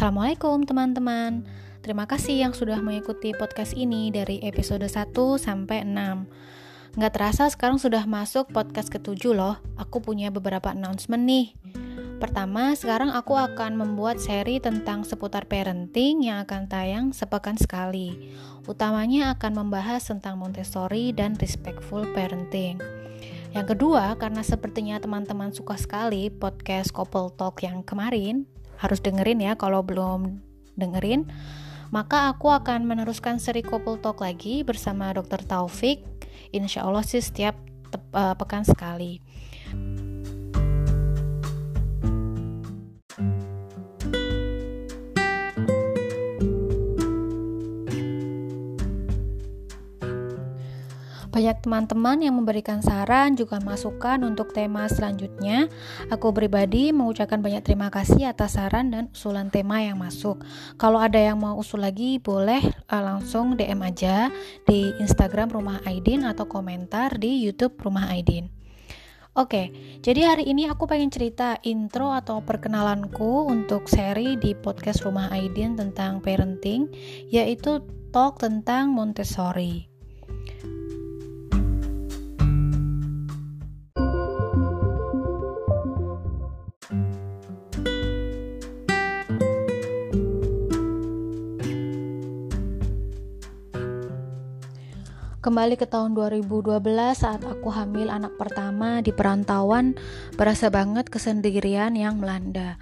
Assalamualaikum teman-teman. Terima kasih yang sudah mengikuti podcast ini dari episode 1 sampai 6 Nggak terasa sekarang sudah masuk podcast ketujuh loh. Aku punya beberapa announcement nih. Pertama, sekarang aku akan membuat seri tentang seputar parenting yang akan tayang sepekan sekali. Utamanya akan membahas tentang Montessori dan respectful parenting. Yang kedua, karena sepertinya teman-teman suka sekali podcast Couple Talk yang kemarin, harus dengerin ya kalau belum dengerin maka aku akan meneruskan seri couple talk lagi bersama Dr. Taufik insya Allah sih setiap uh, pekan sekali Banyak teman-teman yang memberikan saran juga masukan untuk tema selanjutnya. Aku pribadi mengucapkan banyak terima kasih atas saran dan usulan tema yang masuk. Kalau ada yang mau usul lagi boleh uh, langsung DM aja di Instagram Rumah Aidin atau komentar di YouTube Rumah Aidin. Oke, jadi hari ini aku pengen cerita intro atau perkenalanku untuk seri di podcast Rumah Aidin tentang parenting, yaitu talk tentang Montessori. Kembali ke tahun 2012 saat aku hamil anak pertama di perantauan, berasa banget kesendirian yang melanda.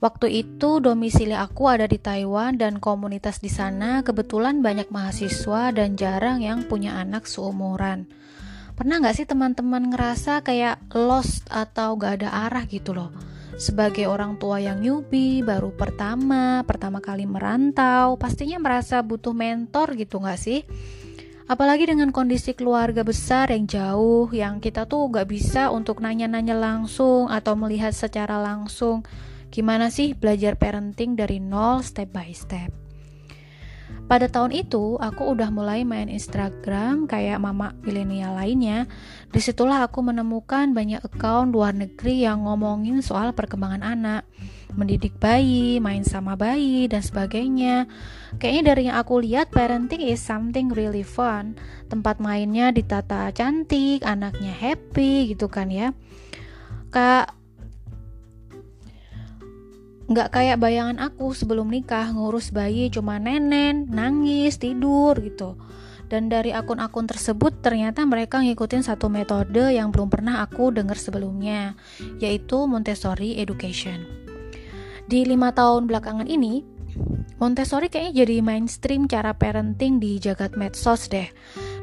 Waktu itu domisili aku ada di Taiwan dan komunitas di sana kebetulan banyak mahasiswa dan jarang yang punya anak seumuran. Pernah gak sih teman-teman ngerasa kayak lost atau gak ada arah gitu loh? Sebagai orang tua yang newbie, baru pertama, pertama kali merantau, pastinya merasa butuh mentor gitu gak sih? Apalagi dengan kondisi keluarga besar yang jauh, yang kita tuh gak bisa untuk nanya-nanya langsung atau melihat secara langsung gimana sih belajar parenting dari nol step by step. Pada tahun itu, aku udah mulai main Instagram kayak mama milenial lainnya. Di situlah aku menemukan banyak account luar negeri yang ngomongin soal perkembangan anak, mendidik bayi, main sama bayi, dan sebagainya. Kayaknya dari yang aku lihat, parenting is something really fun. Tempat mainnya ditata cantik, anaknya happy gitu kan ya. Kak nggak kayak bayangan aku sebelum nikah ngurus bayi cuma nenen, nangis, tidur gitu. Dan dari akun-akun tersebut ternyata mereka ngikutin satu metode yang belum pernah aku dengar sebelumnya, yaitu Montessori Education. Di lima tahun belakangan ini, Montessori kayaknya jadi mainstream cara parenting di jagat medsos deh.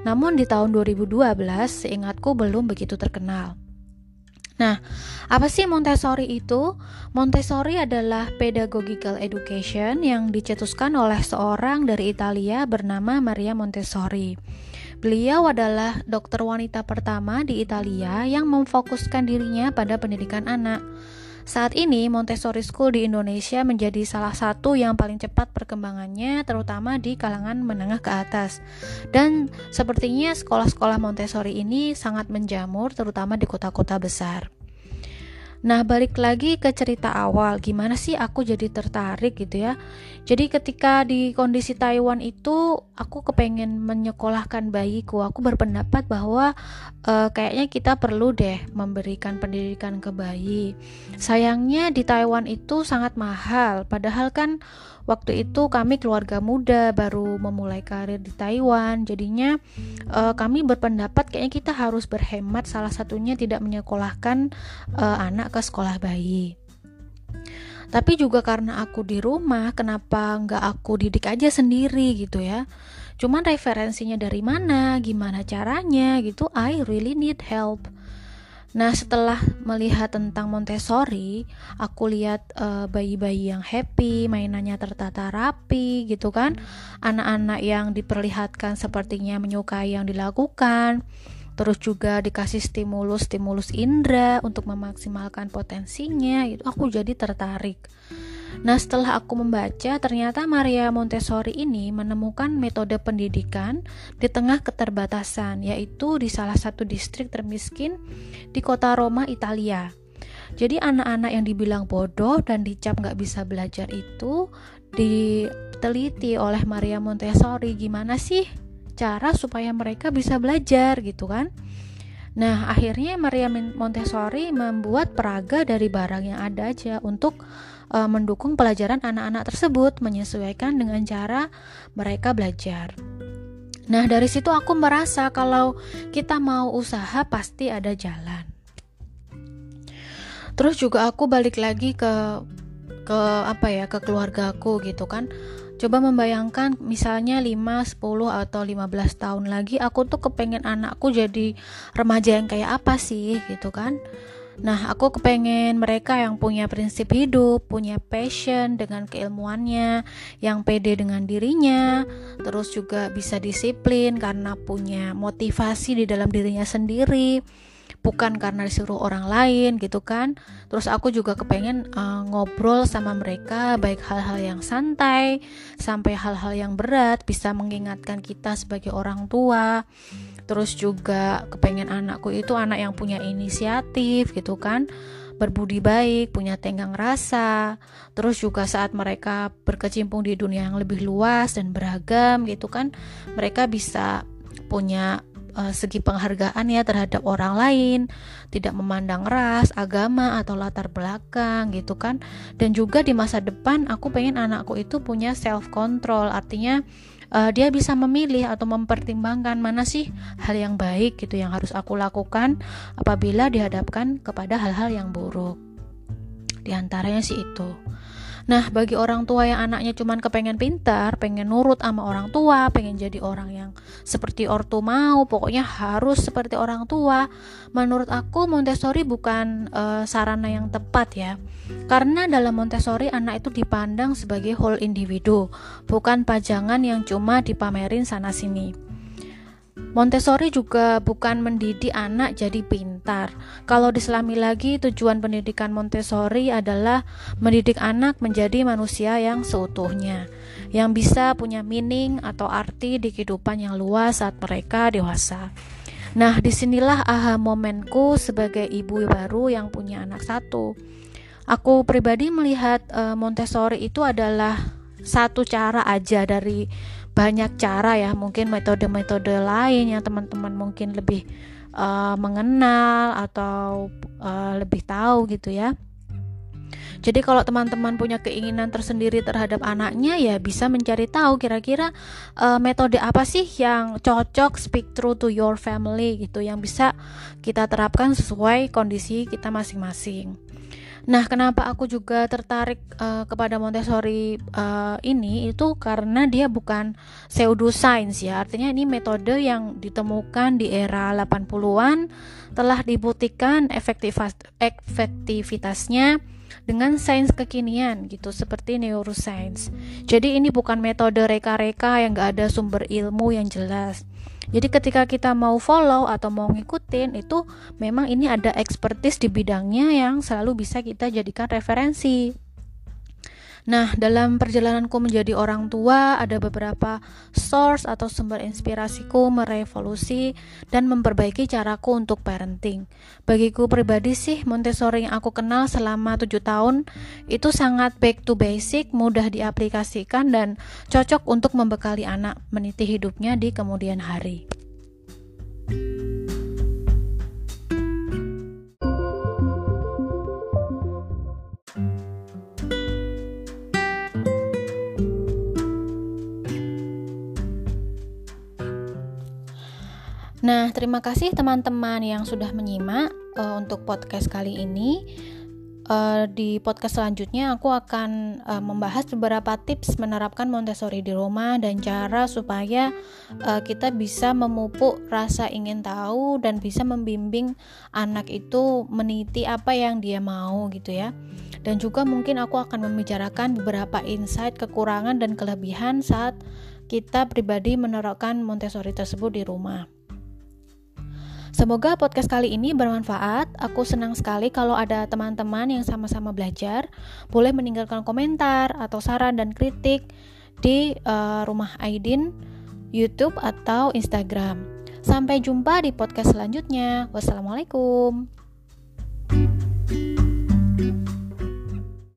Namun di tahun 2012, seingatku belum begitu terkenal. Nah, apa sih Montessori itu? Montessori adalah pedagogical education yang dicetuskan oleh seorang dari Italia bernama Maria Montessori. Beliau adalah dokter wanita pertama di Italia yang memfokuskan dirinya pada pendidikan anak. Saat ini Montessori School di Indonesia menjadi salah satu yang paling cepat perkembangannya terutama di kalangan menengah ke atas. Dan sepertinya sekolah-sekolah Montessori ini sangat menjamur terutama di kota-kota besar. Nah, balik lagi ke cerita awal, gimana sih aku jadi tertarik gitu ya. Jadi ketika di kondisi Taiwan itu, aku kepengen menyekolahkan bayiku. Aku berpendapat bahwa uh, kayaknya kita perlu deh memberikan pendidikan ke bayi. Sayangnya di Taiwan itu sangat mahal, padahal kan waktu itu kami keluarga muda baru memulai karir di Taiwan. Jadinya uh, kami berpendapat kayaknya kita harus berhemat salah satunya tidak menyekolahkan uh, anak ke sekolah bayi. Tapi juga karena aku di rumah kenapa nggak aku didik aja sendiri gitu ya? Cuman referensinya dari mana gimana caranya gitu I really need help Nah, setelah melihat tentang Montessori, aku lihat uh, bayi-bayi yang happy, mainannya tertata rapi gitu kan. Anak-anak yang diperlihatkan sepertinya menyukai yang dilakukan. Terus juga dikasih stimulus-stimulus indera untuk memaksimalkan potensinya, itu aku jadi tertarik. Nah, setelah aku membaca, ternyata Maria Montessori ini menemukan metode pendidikan di tengah keterbatasan, yaitu di salah satu distrik termiskin di kota Roma, Italia. Jadi anak-anak yang dibilang bodoh dan dicap nggak bisa belajar itu diteliti oleh Maria Montessori gimana sih cara supaya mereka bisa belajar gitu kan. Nah, akhirnya Maria Montessori membuat peraga dari barang yang ada aja untuk uh, mendukung pelajaran anak-anak tersebut menyesuaikan dengan cara mereka belajar. Nah, dari situ aku merasa kalau kita mau usaha pasti ada jalan. Terus juga aku balik lagi ke ke apa ya, ke keluargaku gitu kan Coba membayangkan misalnya 5, 10 atau 15 tahun lagi aku tuh kepengen anakku jadi remaja yang kayak apa sih gitu kan. Nah, aku kepengen mereka yang punya prinsip hidup, punya passion dengan keilmuannya, yang pede dengan dirinya, terus juga bisa disiplin karena punya motivasi di dalam dirinya sendiri bukan karena disuruh orang lain gitu kan. Terus aku juga kepengen uh, ngobrol sama mereka baik hal-hal yang santai sampai hal-hal yang berat bisa mengingatkan kita sebagai orang tua. Terus juga kepengen anakku itu anak yang punya inisiatif gitu kan. Berbudi baik, punya tenggang rasa, terus juga saat mereka berkecimpung di dunia yang lebih luas dan beragam gitu kan, mereka bisa punya uh, segi penghargaan ya terhadap orang lain, tidak memandang ras, agama atau latar belakang gitu kan. Dan juga di masa depan aku pengen anakku itu punya self control, artinya uh, dia bisa memilih atau mempertimbangkan mana sih hal yang baik gitu yang harus aku lakukan apabila dihadapkan kepada hal-hal yang buruk. Di antaranya sih itu. Nah, bagi orang tua yang anaknya cuma kepengen pintar, pengen nurut sama orang tua, pengen jadi orang yang seperti ortu mau, pokoknya harus seperti orang tua. Menurut aku Montessori bukan uh, sarana yang tepat ya. Karena dalam Montessori anak itu dipandang sebagai whole individu, bukan pajangan yang cuma dipamerin sana sini. Montessori juga bukan mendidik anak jadi pintar. Kalau diselami lagi, tujuan pendidikan Montessori adalah mendidik anak menjadi manusia yang seutuhnya, yang bisa punya meaning atau arti di kehidupan yang luas saat mereka dewasa. Nah, di sinilah aha momenku sebagai ibu baru yang punya anak satu. Aku pribadi melihat uh, Montessori itu adalah satu cara aja dari banyak cara ya mungkin metode-metode lain yang teman-teman mungkin lebih uh, mengenal atau uh, lebih tahu gitu ya jadi kalau teman-teman punya keinginan tersendiri terhadap anaknya ya bisa mencari tahu kira-kira uh, metode apa sih yang cocok speak through to your family gitu yang bisa kita terapkan sesuai kondisi kita masing-masing. Nah, kenapa aku juga tertarik uh, kepada Montessori uh, ini itu karena dia bukan pseudoscience ya. Artinya ini metode yang ditemukan di era 80-an telah dibuktikan efektivitasnya dengan sains kekinian gitu seperti neuroscience. Jadi ini bukan metode reka-reka yang gak ada sumber ilmu yang jelas. Jadi ketika kita mau follow atau mau ngikutin itu memang ini ada expertise di bidangnya yang selalu bisa kita jadikan referensi. Nah, dalam perjalananku menjadi orang tua, ada beberapa source atau sumber inspirasiku merevolusi dan memperbaiki caraku untuk parenting. Bagiku pribadi sih, Montessori yang aku kenal selama 7 tahun itu sangat back to basic, mudah diaplikasikan dan cocok untuk membekali anak meniti hidupnya di kemudian hari. Nah, terima kasih teman-teman yang sudah menyimak uh, untuk podcast kali ini. Uh, di podcast selanjutnya aku akan uh, membahas beberapa tips menerapkan Montessori di rumah dan cara supaya uh, kita bisa memupuk rasa ingin tahu dan bisa membimbing anak itu meniti apa yang dia mau gitu ya. Dan juga mungkin aku akan membicarakan beberapa insight kekurangan dan kelebihan saat kita pribadi menerapkan Montessori tersebut di rumah. Semoga podcast kali ini bermanfaat. Aku senang sekali kalau ada teman-teman yang sama-sama belajar. Boleh meninggalkan komentar atau saran dan kritik di uh, Rumah Aidin, YouTube atau Instagram. Sampai jumpa di podcast selanjutnya. Wassalamualaikum.